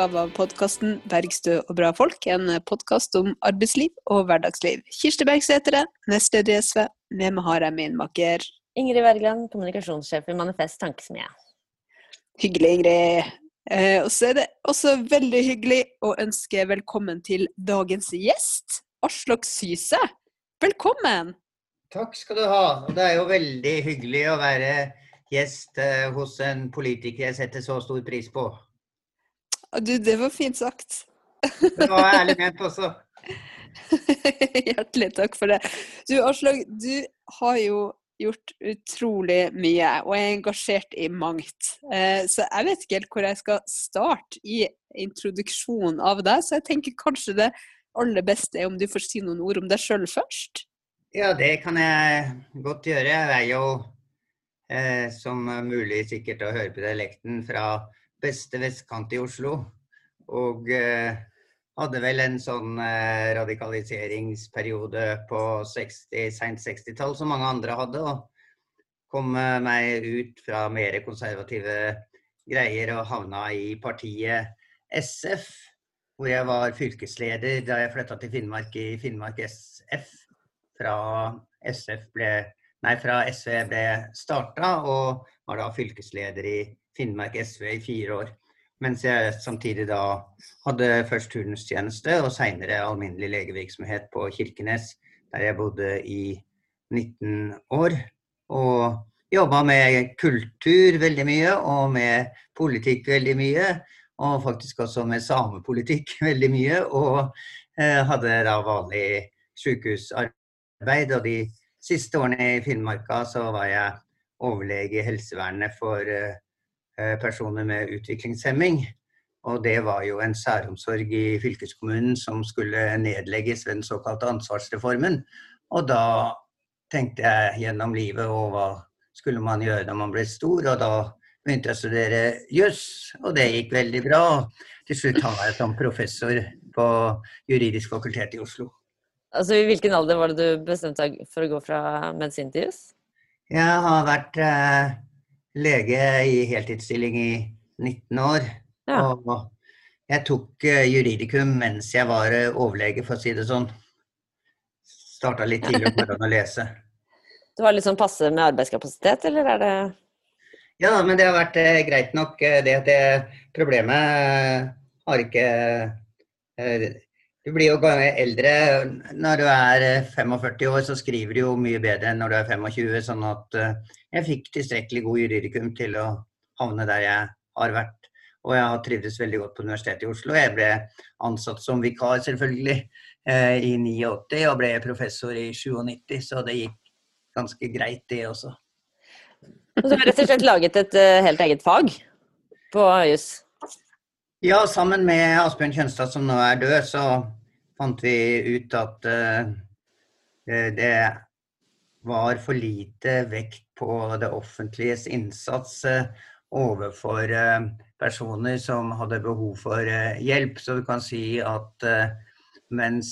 utgave av podkasten 'Bergstø og bra folk'. En podkast om arbeidsliv og hverdagsliv. Kirsti Bergstø heter det, nestleder i SV. Med meg har jeg min makker Ingrid Wergeland, kommunikasjonssjef i Manifest Tankesmie. Hyggelig, Ingrid. Eh, og så er det også veldig hyggelig å ønske velkommen til dagens gjest, Aslak Syse. Velkommen! Takk skal du ha. Og det er jo veldig hyggelig å være gjest eh, hos en politiker jeg setter så stor pris på. Du, det var fint sagt. Det var ærlig ment også. Hjertelig takk for det. Du Aslaug, du har jo gjort utrolig mye og er engasjert i mangt. Eh, så jeg vet ikke helt hvor jeg skal starte i introduksjonen av deg, så jeg tenker kanskje det aller beste er om du får si noen ord om deg sjøl først. Ja, det kan jeg godt gjøre. Jeg er jo, eh, som mulig sikkert å høre på dialekten, fra beste vestkant i Oslo. Og eh, hadde vel en sånn eh, radikaliseringsperiode på 60, sent 60-tall som mange andre hadde. Og kom eh, meg ut fra mer konservative greier og havna i partiet SF. Hvor jeg var fylkesleder da jeg flytta til Finnmark i Finnmark SF fra SF ble Nei, fra SV ble starta, og var da fylkesleder i Finnmark SV i fire år. Mens jeg samtidig da hadde først turnustjeneste og seinere alminnelig legevirksomhet på Kirkenes, der jeg bodde i 19 år. Og jobba med kultur veldig mye, og med politikk veldig mye. Og faktisk også med samepolitikk veldig mye. Og eh, hadde da vanlig sykehusarbeid. Og de siste årene i Finnmarka så var jeg overlege i helsevernet for uh, personer med utviklingshemming. Og det var jo en særomsorg i fylkeskommunen som skulle nedlegges ved den såkalte ansvarsreformen. Og da tenkte jeg gjennom livet og hva skulle man gjøre når man ble stor. Og da begynte jeg å studere juss, og det gikk veldig bra. Til slutt havna jeg som professor på juridisk fakultet i Oslo. Altså, I hvilken alder var det du bestemte deg for å gå fra medisin til jus? Jeg har vært eh, lege i heltidsstilling i 19 år. Ja. Og jeg tok eh, juridikum mens jeg var eh, overlege, for å si det sånn. Starta litt tidlig om morgenen å lese. Du har litt sånn passe med arbeidskapasitet, eller er det Ja, men det har vært eh, greit nok. Det at det problemet har ikke du blir jo eldre. Når du er 45 eh, år, så skriver du jo mye bedre enn når du er 25. Sånn at eh, jeg fikk tilstrekkelig god juridikum til å havne der jeg har vært. Og jeg har trivdes veldig godt på Universitetet i Oslo. Jeg ble ansatt som vikar, selvfølgelig, eh, i 89 og ble professor i 97, så det gikk ganske greit, det også. Og Så du har rett og slett laget et helt eget fag på juss? Ja, sammen med Asbjørn Kjønstad, som nå er død, så fant vi ut at uh, det var for lite vekt på det offentliges innsats uh, overfor uh, personer som hadde behov for hjelp. Så du kan si at mens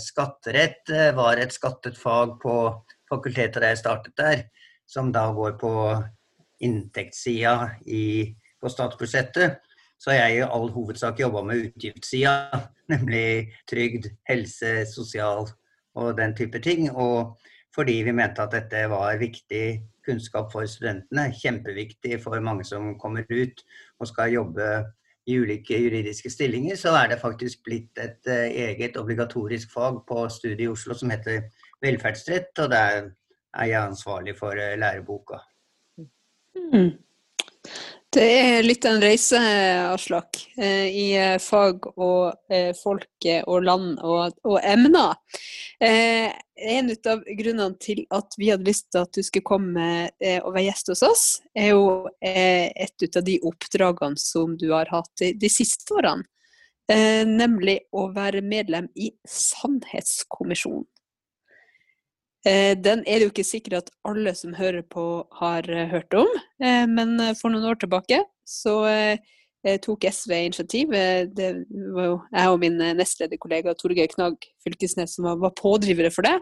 skatterett var et skattet fag på fakultetet da jeg startet der, som da går på inntektssida på statsbudsjettet, så har jeg i all hovedsak jobba med utgiftssida, nemlig trygd, helse, sosial og den type ting. Og fordi vi mente at dette var viktig kunnskap for studentene, kjempeviktig for mange som kommer ut og skal jobbe i ulike juridiske stillinger, så er det faktisk blitt et uh, eget obligatorisk fag på studiet i Oslo som heter velferdsrett, og der er jeg ansvarlig for uh, læreboka. Mm. Det er litt av en reise, Aslak, eh, i eh, fag og eh, folk og land og, og emner. En av grunnene til at vi hadde lyst til at du skulle komme og være gjest hos oss, er jo et av de oppdragene som du har hatt de siste årene. Nemlig å være medlem i Sannhetskommisjonen. Eh, den er det jo ikke sikkert at alle som hører på har eh, hørt om, eh, men for noen år tilbake så tok SV initiativ. Det var jo jeg og min nestlederkollega Torgeir Knag Fylkesnes som var pådrivere for det.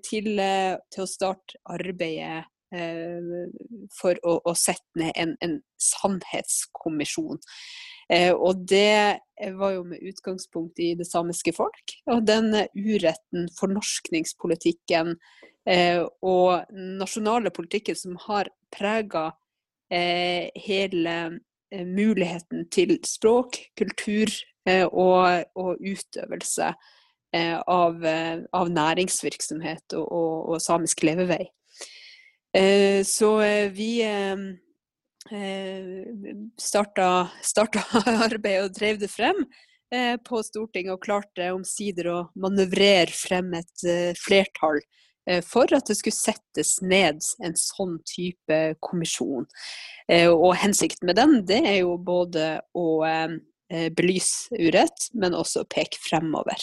Til, til å starte arbeidet for å, å, sette ned en, en sannhetskommisjon. Og det var jo med utgangspunkt i det samiske folk. Og den uretten, fornorskningspolitikken og nasjonale politikken som har prega hele muligheten til språk, kultur og, og utøvelse Eh, av, eh, av, næringsvirksomhet og, og, og samisk levevei. Eh, så vi starta, starta arbeidet og drev det frem på Stortinget, og klarte omsider å manøvrere frem et flertall for at det skulle settes ned en sånn type kommisjon. Og hensikten med den, det er jo både å belyse urett, men også peke fremover.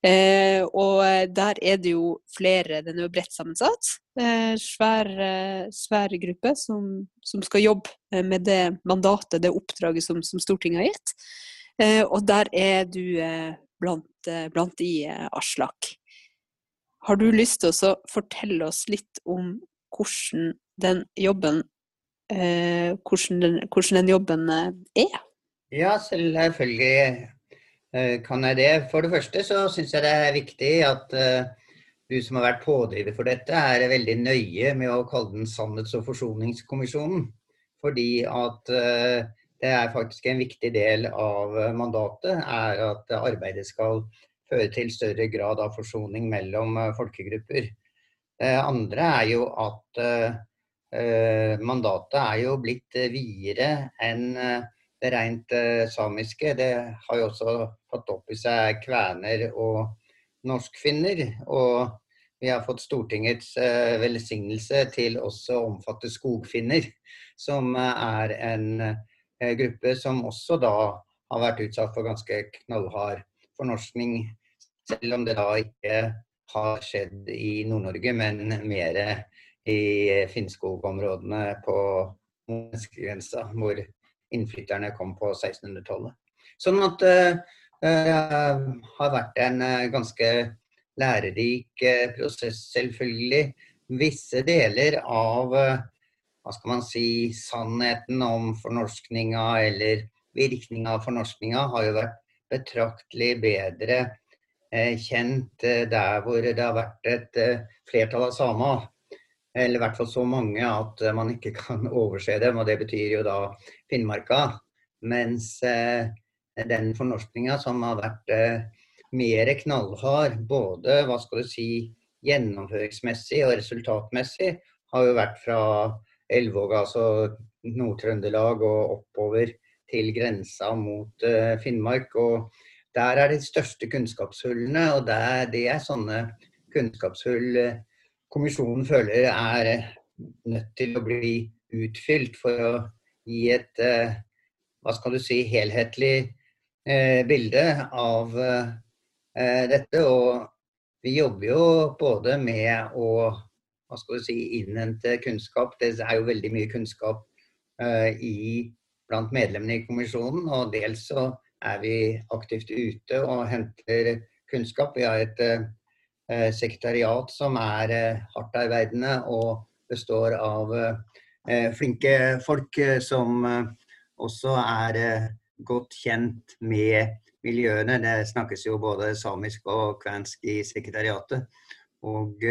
Eh, og der er det jo flere, den er jo bredt sammensatt. Eh, svær, eh, svær gruppe som, som, skal jobbe eh, med det mandatet, det oppdraget som, som Stortinget har gitt. Eh, og der er du eh, blant, blant de, Aslak. Har du lyst til å fortelle oss litt om hvordan den jobben, hvordan den, hvordan den jobben er? Ja, selvfølgelig kan jeg det? For det første så syns jeg det er viktig at uh, du som har vært pådriver for dette, er veldig nøye med å kalle den Sannhets- og forsoningskommisjonen. Fordi at uh, det er faktisk en viktig del av mandatet, er at arbeidet skal føre til større grad av forsoning mellom folkegrupper. Det andre er jo at mandatet er jo blitt videre enn det rent uh, samiske. Det har jo også fått opp i seg kvener og norskfinner. Og vi har fått Stortingets uh, velsignelse til også å omfatte skogfinner, som uh, er en gruppe som også da har vært utsatt for ganske knallhard fornorskning. Selv om det da ikke har skjedd i Nord-Norge, men mer i Finnskog-områdene på norskegrensa, hvor innflytterne kom på 1600-tallet. Sånn at det uh, har vært en uh, ganske lærerik prosess, selvfølgelig. Visse deler av hva skal man si, sannheten om fornorskninga eller virkninga av fornorskninga har jo vært betraktelig bedre kjent der hvor det har vært et flertall av samer eller i hvert fall så mange at man ikke kan overse dem. Og det betyr jo da Finnmarka. Mens eh, den fornorskninga som har vært eh, mer knallhard, både hva skal du si, gjennomføringsmessig og resultatmessig, har jo vært fra Elvåg, altså Nord-Trøndelag, og oppover til grensa mot eh, Finnmark. og der er de største kunnskapshullene, og der, det er sånne kunnskapshull eh, kommisjonen føler er nødt til å bli utfylt for å gi et eh, hva skal du si, helhetlig eh, bilde av eh, dette. Og vi jobber jo både med å hva skal du si, innhente kunnskap. Det er jo veldig mye kunnskap i, blant medlemmene i kommisjonen. Og dels så er vi aktivt ute og henter kunnskap. Vi har et Eh, sekretariat som er eh, hardtarbeidende og består av eh, flinke folk som også er godt kjent med miljøene. Det snakkes jo både samisk og kvensk i sekretariatet. Og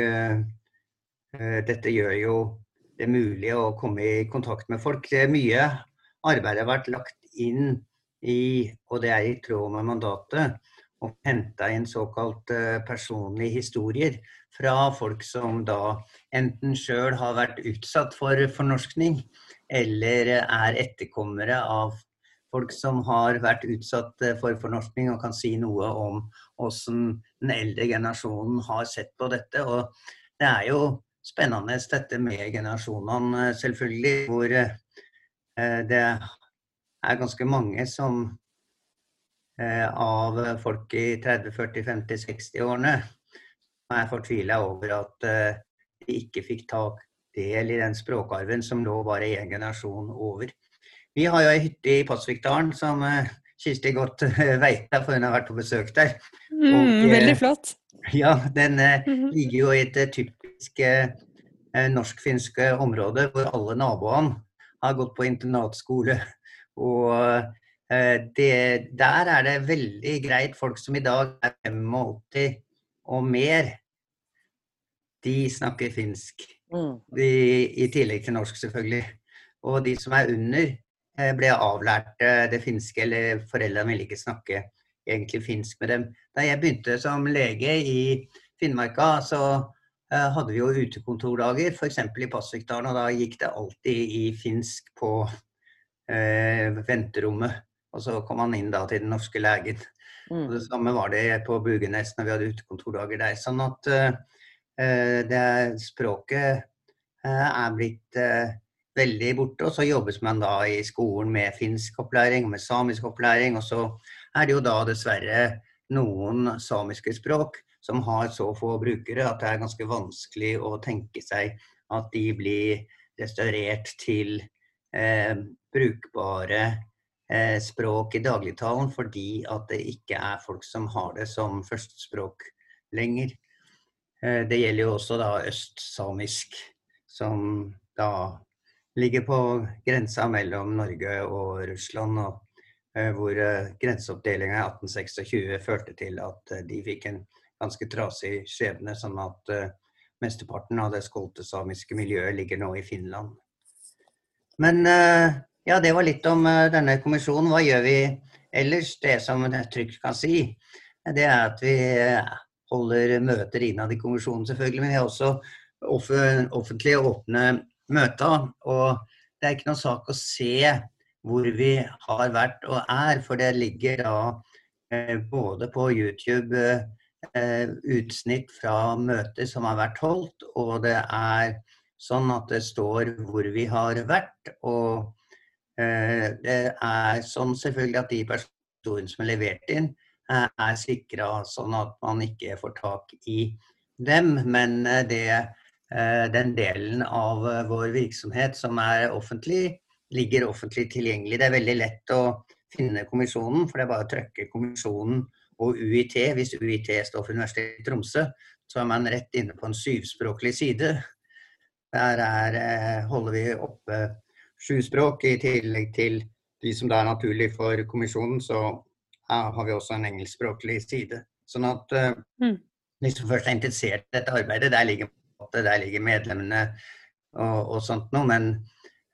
dette gjør jo det mulig å komme i kontakt med folk. Det er mye arbeid har vært lagt inn i, og det er i tråd med mandatet, og henta inn såkalt eh, personlige historier fra folk som da enten sjøl har vært utsatt for fornorskning, eller er etterkommere av folk som har vært utsatt eh, for fornorskning og kan si noe om hvordan den eldre generasjonen har sett på dette. Og det er jo spennende dette med generasjonene, selvfølgelig, hvor eh, det er ganske mange som Eh, av folk i 30-, 40-, 50-, 60-årene som er fortvila over at eh, de ikke fikk ta del i den språkarven som lå bare én generasjon over. Vi har jo ei hytte i Pasvikdalen som eh, Kirsti godt veit, for hun har vært på besøk der. Mm, veldig flott. Ja, den mhm. ligger jo i et typisk eh, norsk-finske område hvor alle naboene har gått på internatskole. Og eh, det, der er det veldig greit. Folk som i dag er 85 og mer, de snakker finsk. Mm. De, I tillegg til norsk, selvfølgelig. Og de som er under, eh, ble avlært eh, det finske, eller foreldrene ville ikke snakke egentlig finsk med dem. Da jeg begynte som lege i Finnmarka, så eh, hadde vi jo utekontordager, f.eks. i Pasvikdalen, og da gikk det alltid i finsk på eh, venterommet. Og så kom man inn da til den norske legen. Og Mm. det samme var det på Bugenes når vi hadde utekontordager der. Sånn at eh, det språket uh, er blitt uh, veldig borte. Og så jobbes man da i skolen med finsk opplæring og med samisk opplæring. Og så er det jo da dessverre noen samiske språk som har så få brukere at det er ganske vanskelig å tenke seg at de blir restaurert til eh, brukbare språk i dagligtalen, fordi at det ikke er folk som har det som førstespråk lenger. Eh, det gjelder jo også da østsamisk, som da ligger på grensa mellom Norge og Russland, og eh, hvor eh, grenseoppdelinga i 1826 førte til at eh, de fikk en ganske trasig skjebne, sånn at eh, mesteparten av det skoltesamiske miljøet ligger nå i Finland. Men eh, ja, det var litt om eh, denne kommisjonen. Hva gjør vi ellers? Det som trygt kan si, det er at vi eh, holder møter innad i kommisjonen selvfølgelig, men vi har også off offentlige åpne møter. Og det er ikke noen sak å se hvor vi har vært og er, for det ligger da eh, både på YouTube utsnitt fra møter som har vært holdt, og det er sånn at det står hvor vi har vært. Og det er sånn selvfølgelig at de personene som er levert inn, eh, er sikra sånn at man ikke får tak i dem. Men eh, det, eh, den delen av eh, vår virksomhet som er offentlig, ligger offentlig tilgjengelig. Det er veldig lett å finne kommisjonen, for det er bare å trykke kommisjonen og UiT. Hvis UiT står for Universitetet i Tromsø, så er man rett inne på en syvspråklig side. Der er, eh, holder vi oppe sju språk, i tillegg til de som da er naturlig for kommisjonen, så har vi også en engelskspråklig side. Sånn at eh, Mm. de som først er interessert i dette arbeidet, der ligger, der ligger medlemmene og, og sånt noe. Men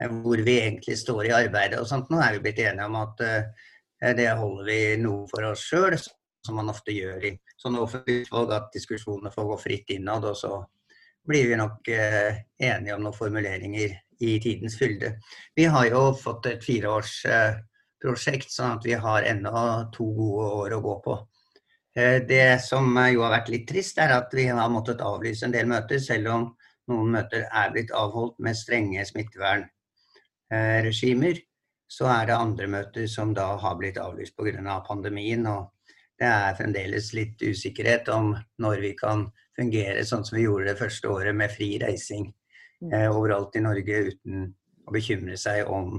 eh, hvor vi egentlig står i arbeidet og sånt noe, er vi blitt enige om at uh, det holder vi noe for oss sjøl, som man ofte gjør i sånne offentlige utvalg, at diskusjonene får gå fritt innad. Og så blir vi nok uh, enige om noen formuleringer i tidens fylde. Vi har jo fått et fireårsprosjekt, sånn at vi har ennå to gode år å gå på. Eh, Det som eh, jo har vært litt trist, er at vi har måttet avlyse en del møter, selv om noen møter er blitt avholdt med strenge smittevernregimer. Så er det andre møter som da har blitt avlyst pga. Av pandemien. Og det er fremdeles litt usikkerhet om når vi kan fungere sånn som vi gjorde det første året, med fri reising eh, overalt i Norge uten å bekymre seg om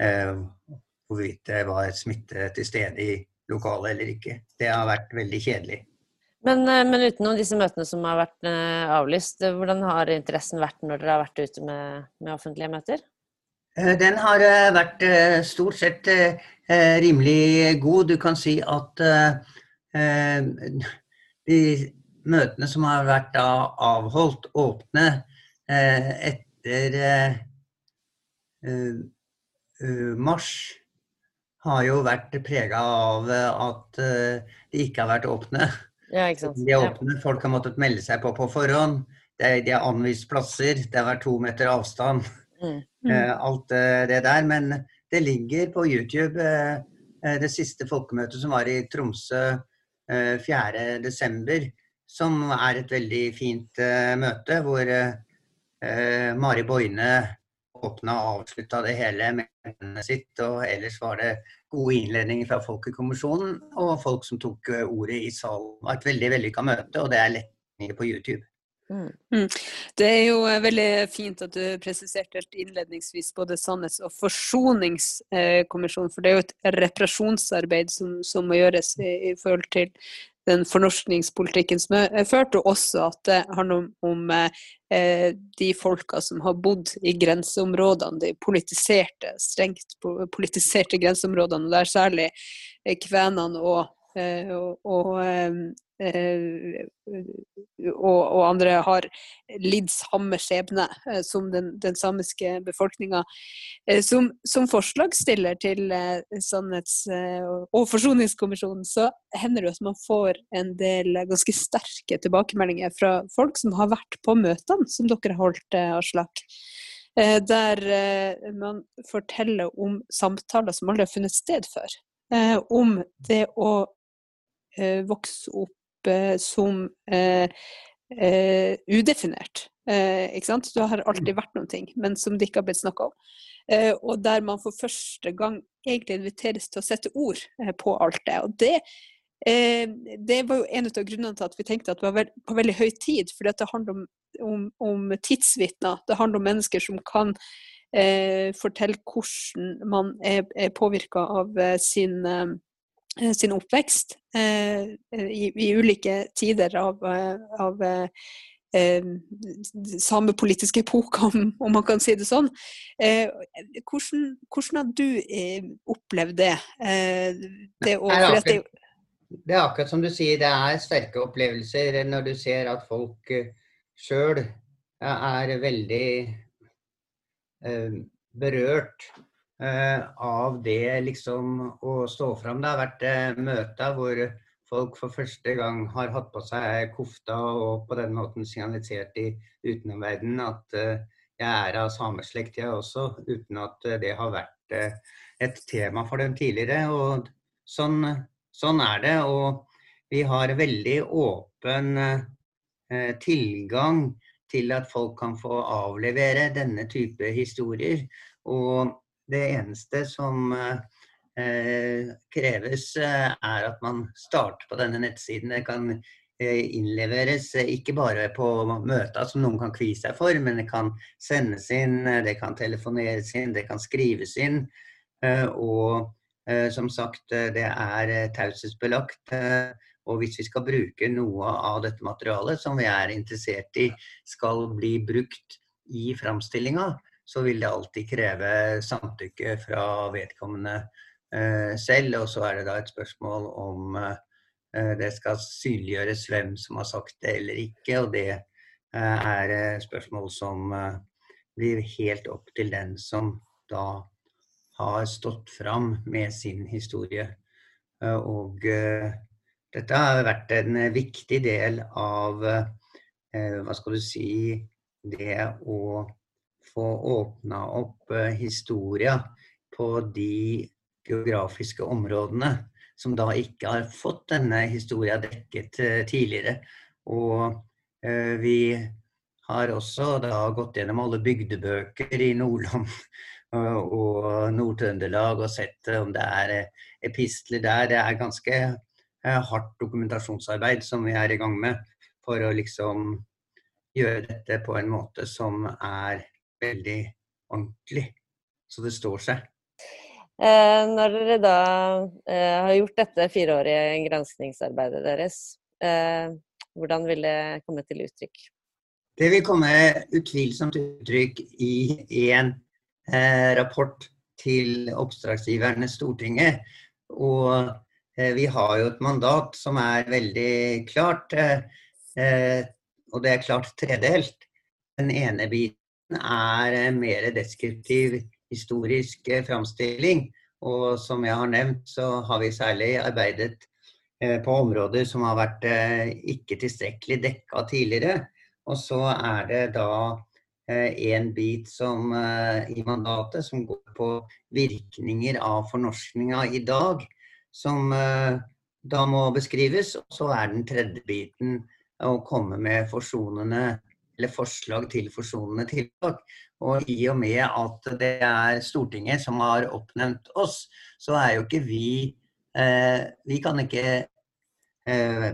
eh, hvorvidt det var smitte til stede i lokalet eller ikke. Det har vært veldig kjedelig. Men, eh, men utenom disse møtene som har vært eh, avlyst, eh, hvordan har interessen vært når dere har vært ute med, med offentlige møter? Den har vært stort sett rimelig god. Du kan si at de møtene som har vært avholdt åpne etter eh, eh, eh, mars, har jo vært prega av eh, at eh, de ikke har vært åpne. Ja, ikke sant? De er åpne, folk har måttet melde seg på på forhånd. Er, de har anvist plasser, det har vært to meter avstand. Mm. eh, alt eh, det der. Men det ligger på YouTube eh, eh, det siste folkemøtet som var i Tromsø eh, 4.12., som er et veldig fint eh, møte, hvor eh, eh, Mari Boine åpna og avslutta det hele med hendene sitt. Og ellers var det gode innledninger fra folk i kommisjonen og folk som tok eh, ordet i salen. Det var et veldig vellykka møte, og det er lett mye på YouTube. Mm. Det er jo eh, veldig fint at du presiserte helt innledningsvis både sannhets- og forsoningskommisjonen, for det er jo et reparasjonsarbeid som, som må gjøres i, i forhold til den fornorskningspolitikken som er ført, og også at det handler om, om eh, de folka som har bodd i grenseområdene, de politiserte, strengt politiserte grenseområdene, der særlig kvenene og, og, og Eh, og, og, andre har lidd samme skjebne eh, som den, den samiske befolkninga. Eh, som, som, forslagsstiller til Sannhets- og forsoningskommisjonen, så hender det at man får en del ganske sterke tilbakemeldinger fra folk som har vært på møtene som dere har holdt, Aslak. Der man forteller om samtaler som aldri har funnet sted før. Om det å vokse opp som eh, eh, udefinert. Eh, ikke sant? Du har alltid vært noen ting, men som det ikke har blitt snakka om. Eh, og der man for første gang egentlig inviteres til å sette ord eh, på alt det. Og det, eh, det var jo en av grunnene til at vi tenkte at det var på veldig høy tid. For det handler om, om, om tidsvitner. Det handler om mennesker som kan fortelle hvordan man er, er påvirka av sin Eh, sin oppvekst eh, i, i, ulike tider av, eh, av eh, samepolitiske epoke, om, om, man kan si det sånn. Eh, hvordan, hvordan, har du eh, opplevd det? det, å, det, er akkurat, det, er akkurat, som du sier, det er sterke opplevelser når du ser at folk uh, sjøl er veldig berørt Eh, av det liksom å stå fram. Det har vært eh, møter hvor folk for første gang har hatt på seg kofta og på den måten signalisert i utenomverdenen at uh, jeg er av sameslekt, jeg også, uten at det har vært et tema for dem tidligere. Og sånn, sånn er det. Og vi har veldig åpen tilgang til at folk kan få avlevere denne type historier. Og det eneste som eh, kreves, eh, er at man starter på denne nettsiden. Det kan eh, innleveres ikke bare på møter som noen kan kvie seg for, men det kan sendes inn, det kan telefoneres inn, det kan skrives inn. Og som sagt, det er taushetsbelagt. Og hvis vi skal bruke noe av dette materialet som vi er interessert i skal bli brukt i framstillinga, så vil det alltid kreve samtykke fra vedkommende eh, selv. Og så er det da et spørsmål om eh, det skal synliggjøres hvem som har sagt det eller ikke. Og det eh, er spørsmål som blir helt opp til den som da har stått fram med sin historie. Og dette har vært en viktig del av hva skal du si det å få åpna opp eh, historia på de geografiske områdene som da ikke har fått denne historia dekket eh, tidligere. Og eh, vi har også da gått gjennom alle bygdebøker i Nordland og Nord-Trøndelag og sett om det er epistler der. Det er ganske hardt dokumentasjonsarbeid som vi er i gang med for å liksom gjøre dette på en måte som er veldig ordentlig, så det står seg. Eh, når dere da eh, har gjort dette fireårige granskningsarbeidet deres, eh, hvordan vil det komme til uttrykk? Det vil komme utvilsomt uttrykk i en eh, rapport til oppdragsgiverne Stortinget. Og eh, vi har jo et mandat som er veldig klart, eh, og det er klart tredelt. Den ene biten er mer deskriptiv historisk eh, framstilling. Og som jeg har nevnt, så har vi særlig arbeidet eh, på områder som har vært eh, ikke tilstrekkelig dekka tidligere. Og så er det da en bit som, i mandatet som går på virkninger av fornorskninga i dag, som da må beskrives. Og så er den tredje biten å komme med forsonende eller forslag til forsonende tiltak. Og i og med at det er Stortinget som har oppnevnt oss, så er jo ikke vi eh, Vi kan ikke eh,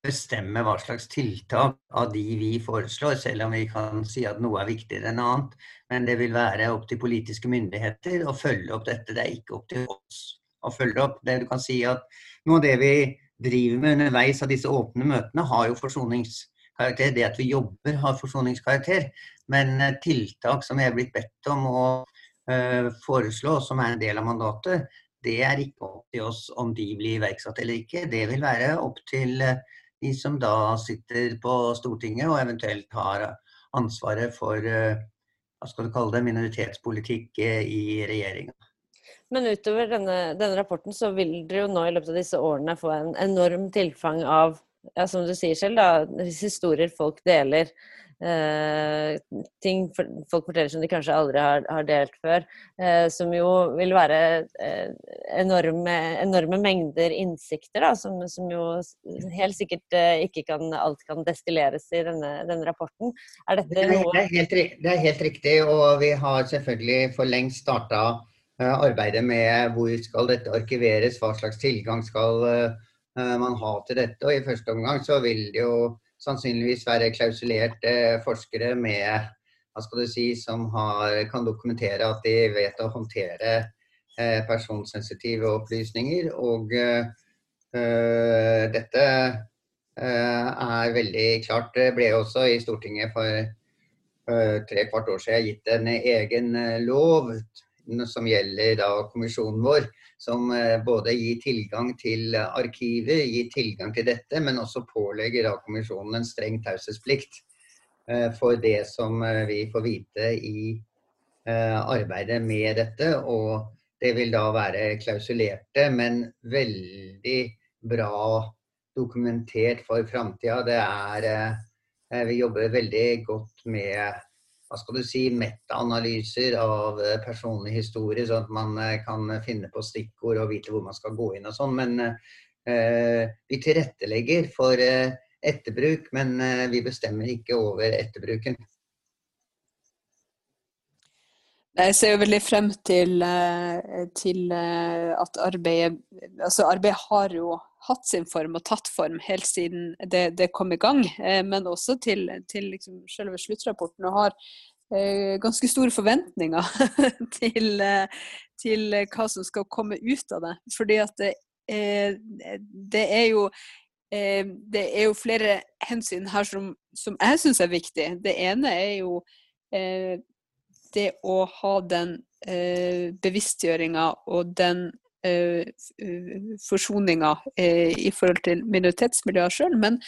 bestemme hva slags tiltak av de vi foreslår, selv om vi kan si at noe er viktigere enn annet. Men det vil være opp til politiske myndigheter å følge opp dette. Det er ikke opp til oss å følge opp. Det du kan si at Noe av det vi driver med underveis av disse åpne møtene, har jo forsoningskarakter. Det at vi jobber, har forsoningskarakter. Men eh, tiltak som vi er blitt bedt om å uh, foreslå, som er en del av mandatet, det er ikke opp til oss om de blir iverksatt eller ikke. Det vil være opp til de som da sitter på Stortinget og eventuelt har ansvaret for hva skal du kalle det, minoritetspolitikk i regjeringa. Men utover denne, denne, rapporten så vil dere jo nå i løpet av disse årene få en enorm tilfang av, ja, som du sier selv, da, historier folk deler. Eh, ting for, folk forteller som de kanskje aldri har, har delt før. Eh, som jo vil være eh, enorme, enorme, mengder innsikter, da, som, som jo helt sikkert eh, ikke kan, alt kan destilleres i denne, denne rapporten. Er dette noe det er, helt, det er helt riktig, og vi har selvfølgelig for lengst starta Eh, arbeidet med hvor skal dette arkiveres, hva slags tilgang skal eh, man har til dette. Og I første omgang så vil det jo sannsynligvis være klausulerte forskere med, hva skal du si, som har, kan dokumentere at de vet å håndtere eh, personsensitive opplysninger. Og uh, dette uh, er veldig klart. Det ble også i Stortinget for uh, tre kvart år siden gitt en egen lov som gjelder da kommisjonen vår, som eh, både gir tilgang til arkivet, gir tilgang til dette, men også pålegger da kommisjonen en streng taushetsplikt eh, for det som eh, vi får vite i arbeidet med dette. Og det vil da være klausulerte, men veldig bra dokumentert for framtida. Vi jobber veldig godt med hva skal du si, meta-analyser av eh, personlig historie, sånn at man eh, kan finne på stikkord og vite hvor man skal gå inn og sånn. Men eh, vi tilrettelegger for eh, etterbruk, men eh, vi bestemmer ikke over etterbruken. Jeg ser jo veldig frem til, eh, til at arbeidet Altså, arbeidet har jo hatt sin form og tatt form helt siden det, det kom i gang. Eh, men også til, til liksom selve sluttrapporten. Og har eh, ganske store forventninger til, eh, til, hva som skal komme ut av det. Fordi at det, det er jo det er jo flere hensyn her som, som jeg syns er viktig. Det ene er jo det å ha den bevisstgjøringa og den forsoninga eh, i forhold til minoritetsmiljøer sjøl, men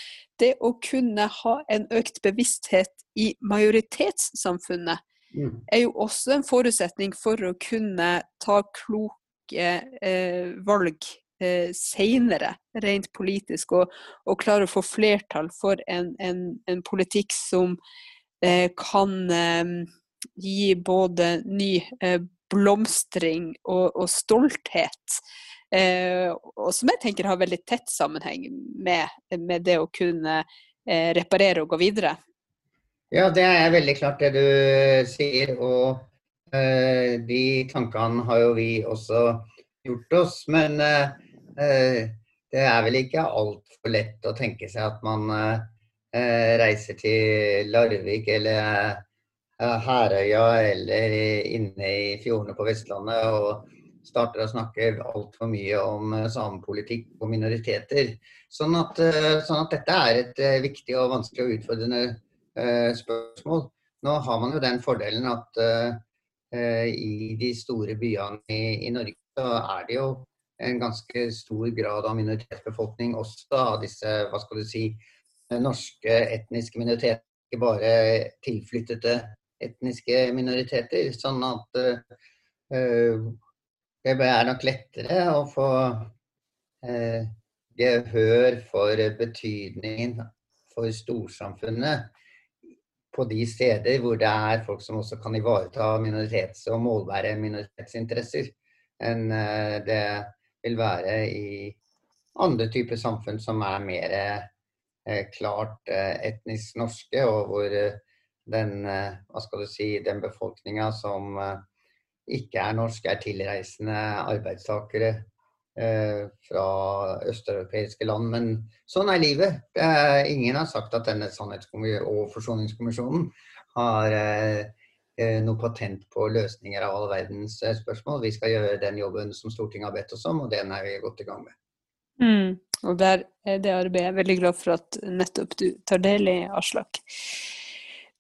det å kunne ha en økt bevissthet i majoritetssamfunnet mm. er jo også en forutsetning for å kunne ta kloke eh, valg eh, seinere, rent politisk, og, og, klare å få flertall for en, en, en politikk som eh, kan eh, gi både ny blomstring og, og stolthet. Eh, og som jeg tenker har veldig tett sammenheng med, med det å kunne eh, reparere og gå videre. Ja, det er veldig klart det du sier. Og eh, de tankene har jo vi også gjort oss. Men eh, eh, det er vel ikke altfor lett å tenke seg at man eh, reiser til Larvik eller Herøya eller inne i fjordene på Vestlandet og starter å snakke altfor mye om eh, samepolitikk og minoriteter. Sånn at, eh, sånn at, dette er et eh, viktig og vanskelig og utfordrende spørsmål. Nå har man jo den fordelen at i de store byene i, i, Norge så er det jo en ganske stor grad av minoritetsbefolkning også av disse hva skal du si, norske etniske minoriteter. Ikke bare tilflyttede etniske minoriteter. Sånn at uh, det er nok lettere å få uh, gehør for betydningen for storsamfunnet på de steder hvor det er folk som også kan ivareta minoritets- og målbære minoritetsinteresser, enn uh, det vil være i andre typer samfunn som er mer klart etnisk norske, og hvor den, eh, hva skal du si, den befolkninga som eh, ikke er norsk, er tilreisende arbeidstakere eh, fra østeuropeiske land. Men sånn er livet. Ingen har sagt at denne sannhets- og forsoningskommisjonen har noe patent på løsninger av all verdens spørsmål. Vi skal gjøre den jobben som Stortinget har bedt oss om, og den er vi godt i gang med. Mm. Og der er det arbeidet jeg er veldig glad for at nettopp du tar del i, Aslak.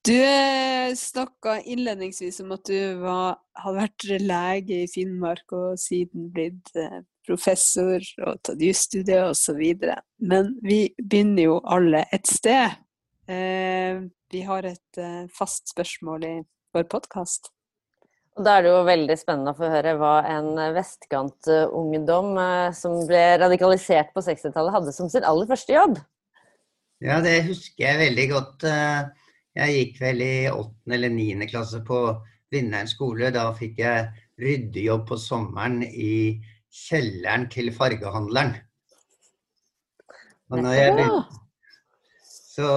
Du eh, snakka innledningsvis om at du var, hadde vært lege i Finnmark og siden blitt eh, professor og tatt jusstudie osv. Men vi begynner jo alle et sted. Eh, vi har et fast spørsmål i vår podkast. Og Da er det jo veldig spennende å få høre hva en vestkantungdom som ble radikalisert på 60-tallet, hadde som sin aller første jobb. Ja, det husker jeg veldig godt. Jeg gikk vel i åttende eller niende klasse på Vindheim skole. Da fikk jeg ryddejobb på sommeren i kjelleren til fargehandleren. Og når jeg begynte, så,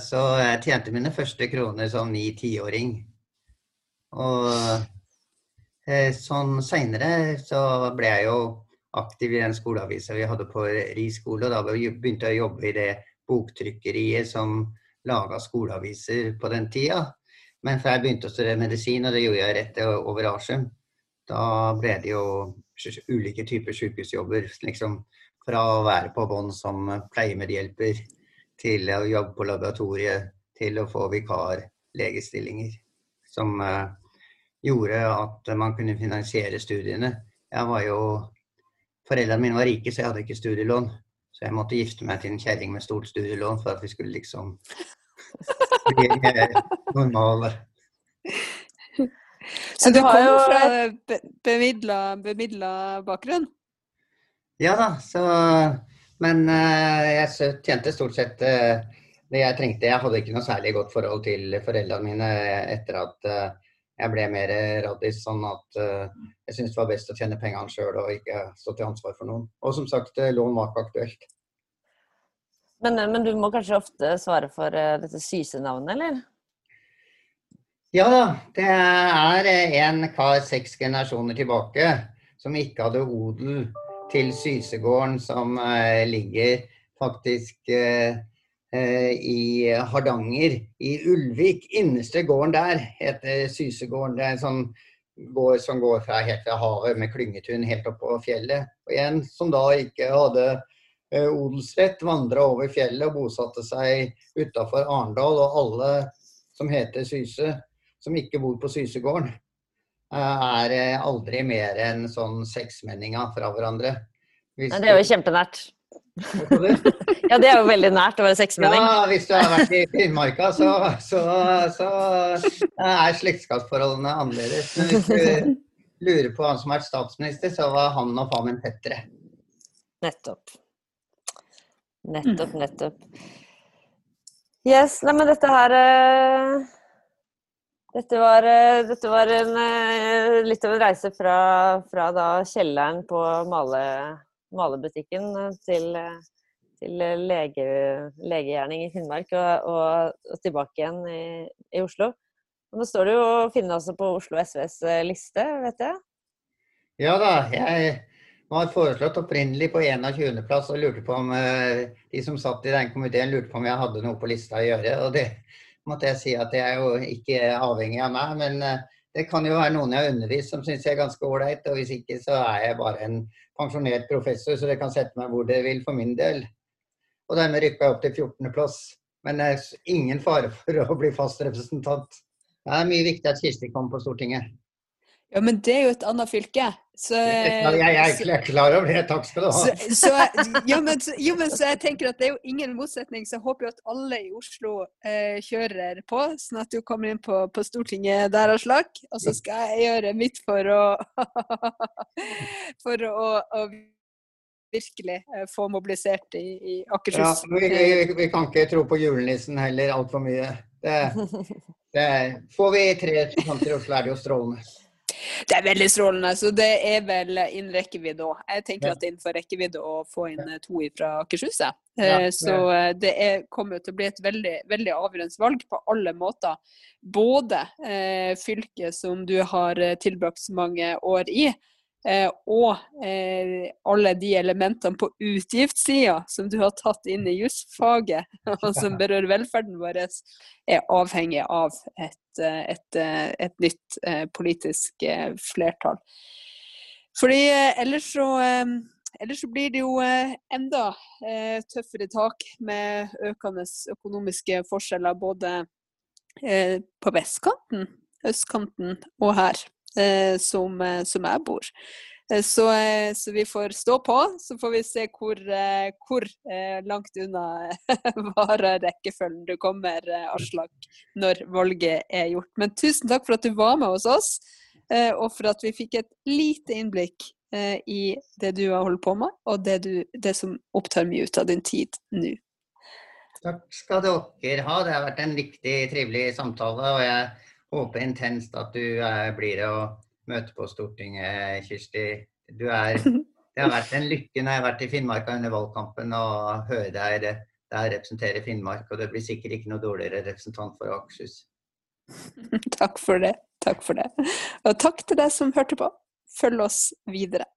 så jeg tjente mine første kroner som ni-tiåring. Og eh, sånn seinere så ble jeg jo aktiv i den skoleavisa vi hadde på Ri skole. Og da begynte jeg å jobbe i det boktrykkeriet som laga skoleaviser på den tida. Men før jeg begynte å studere medisin, og det gjorde jeg rett over Askim, da ble det jo ulike typer sykehusjobber. Liksom fra å være på bånn som pleiemedhjelper til å jobbe på laboratoriet, til å få vikarlegestillinger. Som uh, gjorde at man kunne finansiere studiene. Jeg var jo Foreldrene mine var rike, så jeg hadde ikke studielån. Så jeg måtte gifte meg til en kjerring med stort studielån for at vi skulle liksom bli normale. Så du har jo... fra bemidla, bakgrunn? Ja da, så Men uh, jeg tjente stort sett uh, det jeg trengte. Jeg hadde ikke noe særlig godt forhold til foreldrene mine etter at jeg ble mer raddis, sånn at uh, jeg syntes det var best å tjene pengene sjøl og ikke stå til ansvar for noen. Og som sagt, eh, lån var ikke aktuelt. Men, men, du må kanskje ofte svare for uh, dette sysenavnet, eller? Ja da. Det er en kar seks generasjoner tilbake som ikke hadde odel til Sysegården, som uh, ligger faktisk Eh, i Hardanger, i Ulvik. Innerste gården der heter Sysegården. Det er en sånn gård som går fra, helt fra havet med klyngetun helt opp på fjellet. Og en som da ikke hadde eh, odelsrett, vandra over fjellet og bosatte seg utafor Arendal. Og alle som heter Syse, som ikke bor på Sysegården, eh, er aldri mer enn sånn seksmenninga fra hverandre. Hvis det er jo kjempenært. ja, det er jo veldig nært å være seksmenning. Ja, hvis du har vært i Finnmarka, så, så, så, er slektskapsforholdene annerledes. Men hvis du lurer på han som har vært statsminister, så var han og far min tettere. Nettopp. Nettopp, nettopp. Yes, nei, men dette her uh, dette, var, uh, dette var, en, uh, litt av en reise fra, fra da kjelleren på male malerbutikken eh, til, eh, til lege, legegjerning i Finnmark og, og, og tilbake igjen i, i, Oslo. Og nå står du jo å finne også på Oslo SVs eh, liste, vet jeg? Ja da. Jeg var foreslått opprinnelig på 21.-plass og lurte på om de som satt i den komiteen lurte på om jeg hadde noe på lista å gjøre. Og det måtte jeg si at det er jo ikke avhengig av meg. Men det kan jo være noen jeg har undervist som syns jeg er ganske ålreit. Og hvis ikke så er jeg bare en pensjonert professor, så det kan sette meg hvor det vil for min del. Og dermed rykka jeg opp til 14.-plass. Men det er ingen fare for å bli fast representant. Det er mye viktig at Kirsti kommer på Stortinget. Ja, men det er jo et annet fylke. Så, jeg, er klar over det, takk skal du ha. Så, så, jo, men, jo, men, så jeg tenker at det er jo ingen motsetning, så jeg håper jo at alle i Oslo eh, kjører på, sånn at du kommer inn på, på Stortinget der av slag, Og så skal jeg gjøre mitt for å For å, å virkelig eh, få mobilisert i, i Akershus. Ja, vi, vi, vi, kan ikke tro på julenissen heller altfor mye. Det, det, får vi tre representanter i Oslo, er det jo strålende. Det er veldig strålende, så det er vel innen rekkevidde òg. Jeg tenker at det er innenfor rekkevidde å få inn eh, to fra Akershus. Ja, eh, så eh, det er, kommer til å bli et veldig, veldig avgjørende valg på alle måter. Både eh, fylket som du har tilbrakt så mange år i, og eh, alle de elementene på utgiftssida som du har tatt inn i jusfaget, og som berører velferden vår, er avhengig av et, eh, et, et nytt politisk flertall. Fordi ellers så ellers så blir det jo eh, enda eh, tøffere tak med økende økonomiske forskjeller både eh, på vestkanten, østkanten og her, eh, som, eh, som, jeg bor. Eh, så, så, vi får stå på, så får vi se hvor, hvor langt unna varer rekkefølgen du kommer, Aslak, når valget er gjort. Men tusen takk for at du var med hos oss, og for at vi fikk et lite innblikk eh, i det du har holdt på med, og det, du, det som opptar mye ut av din tid nå. Takk skal dere ha. Det har vært en viktig, trivelig samtale. Og jeg håper intenst at du eh, blir å møte på Stortinget, Kirsti. Du er, det har vært en lykke når jeg har vært i Finnmark under valgkampen og hører deg der representere Finnmark. Og det blir sikkert ikke noe dårligere representant for Akershus. Takk for det. Takk for det. Og takk til deg som hørte på følg oss videre.